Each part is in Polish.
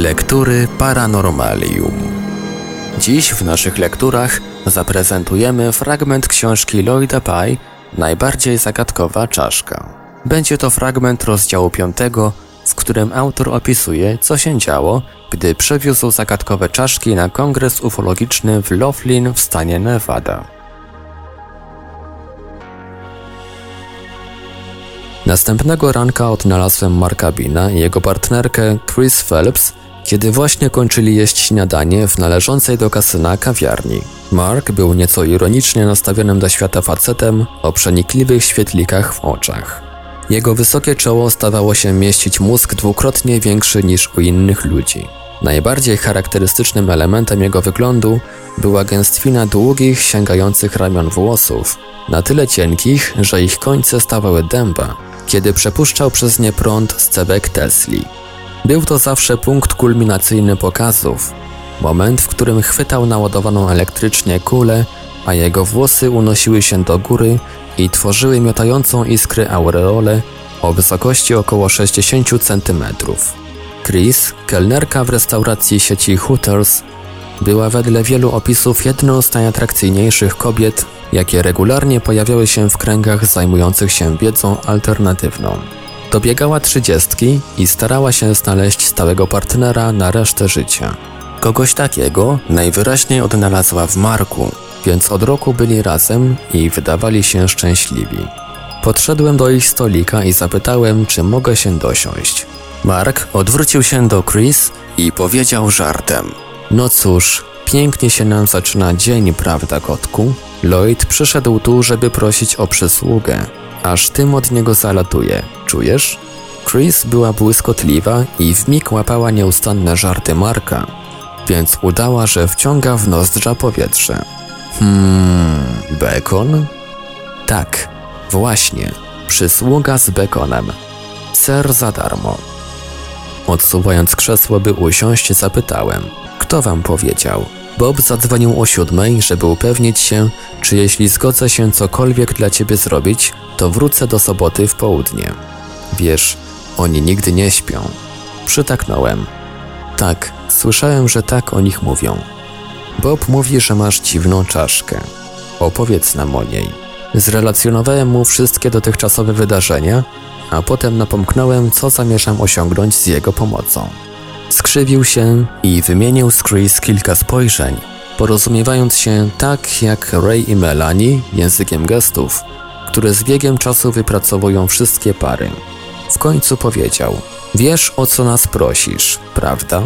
Lektury Paranormalium. Dziś w naszych lekturach zaprezentujemy fragment książki Lloyda Pye Najbardziej zagadkowa czaszka. Będzie to fragment rozdziału 5, w którym autor opisuje, co się działo, gdy przewiózł zagadkowe czaszki na kongres ufologiczny w Laughlin w stanie Nevada. Następnego ranka odnalazłem Marka Bina i jego partnerkę Chris Phelps, kiedy właśnie kończyli jeść śniadanie w należącej do kasyna kawiarni. Mark był nieco ironicznie nastawionym do świata facetem o przenikliwych świetlikach w oczach. Jego wysokie czoło stawało się mieścić mózg dwukrotnie większy niż u innych ludzi. Najbardziej charakterystycznym elementem jego wyglądu była gęstwina długich, sięgających ramion włosów, na tyle cienkich, że ich końce stawały dęba, kiedy przepuszczał przez nie prąd z cewek Tesli. Był to zawsze punkt kulminacyjny pokazów, moment, w którym chwytał naładowaną elektrycznie kulę, a jego włosy unosiły się do góry i tworzyły miotającą iskry aureole o wysokości około 60 cm. Chris, kelnerka w restauracji sieci Hooters, była wedle wielu opisów jedną z najatrakcyjniejszych kobiet, jakie regularnie pojawiały się w kręgach zajmujących się wiedzą alternatywną. Dobiegała trzydziestki i starała się znaleźć stałego partnera na resztę życia. Kogoś takiego najwyraźniej odnalazła w Marku, więc od roku byli razem i wydawali się szczęśliwi. Podszedłem do ich stolika i zapytałem, czy mogę się dosiąść. Mark odwrócił się do Chris i powiedział żartem: No cóż, pięknie się nam zaczyna dzień, prawda, kotku? Lloyd przyszedł tu, żeby prosić o przysługę. Aż tym od niego zalatuje, czujesz? Chris była błyskotliwa i w mig łapała nieustanne żarty Marka, więc udała, że wciąga w nozdrza powietrze. Hmm, bekon? Tak, właśnie, przysługa z bekonem. Ser za darmo. Odsuwając krzesło, by usiąść, zapytałem, kto wam powiedział? Bob zadzwonił o siódmej, żeby upewnić się, czy jeśli zgodzę się cokolwiek dla ciebie zrobić, to wrócę do soboty w południe. Wiesz, oni nigdy nie śpią. Przytaknąłem. Tak, słyszałem, że tak o nich mówią. Bob mówi, że masz dziwną czaszkę. Opowiedz nam o niej. Zrelacjonowałem mu wszystkie dotychczasowe wydarzenia, a potem napomknąłem, co zamierzam osiągnąć z jego pomocą. Skrzywił się i wymienił z Chris kilka spojrzeń, porozumiewając się tak jak Ray i Melanie językiem gestów, które z biegiem czasu wypracowują wszystkie pary. W końcu powiedział: Wiesz o co nas prosisz, prawda?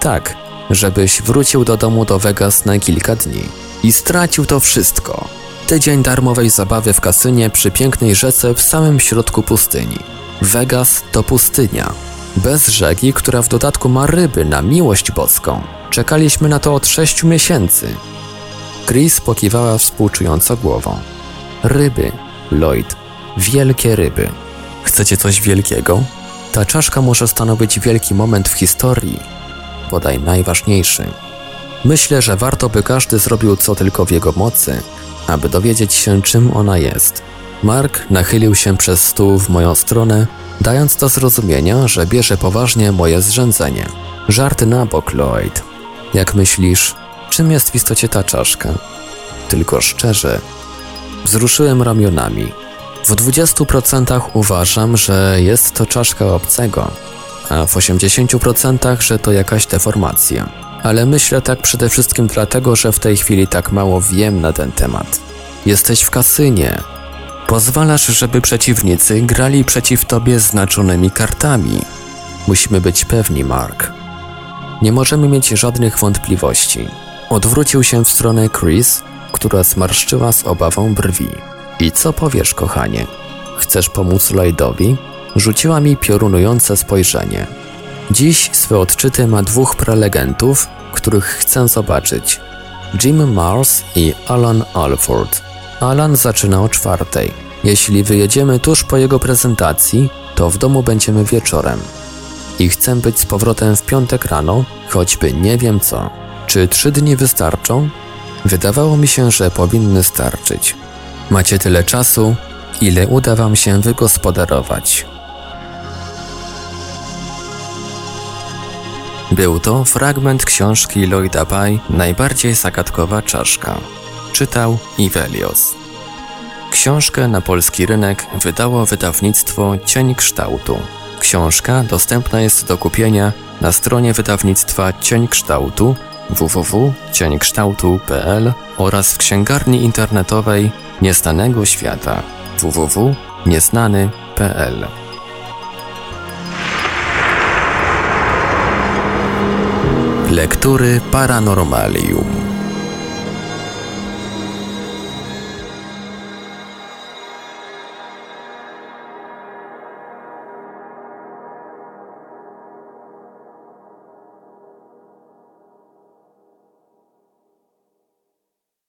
Tak, żebyś wrócił do domu do Vegas na kilka dni. I stracił to wszystko. Tydzień darmowej zabawy w kasynie przy pięknej rzece w samym środku pustyni. Vegas to pustynia. Bez rzeki, która w dodatku ma ryby na miłość boską. Czekaliśmy na to od sześciu miesięcy. Chris pokiwała współczująco głową. Ryby, Lloyd. Wielkie ryby. Chcecie coś wielkiego? Ta czaszka może stanowić wielki moment w historii. Bodaj najważniejszy. Myślę, że warto by każdy zrobił co tylko w jego mocy, aby dowiedzieć się, czym ona jest. Mark nachylił się przez stół w moją stronę, dając do zrozumienia, że bierze poważnie moje zrzędzenie. Żarty na bok, Lloyd. Jak myślisz, czym jest w istocie ta czaszka? Tylko szczerze. Wzruszyłem ramionami. W 20% uważam, że jest to czaszka obcego, a w 80% że to jakaś deformacja. Ale myślę tak przede wszystkim dlatego, że w tej chwili tak mało wiem na ten temat. Jesteś w kasynie. Pozwalasz, żeby przeciwnicy grali przeciw tobie znaczonymi kartami. Musimy być pewni, Mark. Nie możemy mieć żadnych wątpliwości. Odwrócił się w stronę Chris, która zmarszczyła z obawą brwi. I co powiesz, kochanie? Chcesz pomóc Lloydowi? Rzuciła mi piorunujące spojrzenie. Dziś swe odczyty ma dwóch prelegentów, których chcę zobaczyć. Jim Mars i Alan Alford. Alan zaczyna o czwartej. Jeśli wyjedziemy tuż po jego prezentacji, to w domu będziemy wieczorem. I chcę być z powrotem w piątek rano, choćby nie wiem co. Czy trzy dni wystarczą? Wydawało mi się, że powinny starczyć. Macie tyle czasu, ile uda wam się wygospodarować. Był to fragment książki Lloyda Pye Najbardziej zagadkowa czaszka. Czytał Ivelios. Książkę na polski rynek wydało wydawnictwo Cień Kształtu. Książka dostępna jest do kupienia na stronie wydawnictwa Cień Kształtu www.cieńkształtu.pl oraz w księgarni internetowej Nieznanego Świata www.nieznany.pl Lektury Paranormalium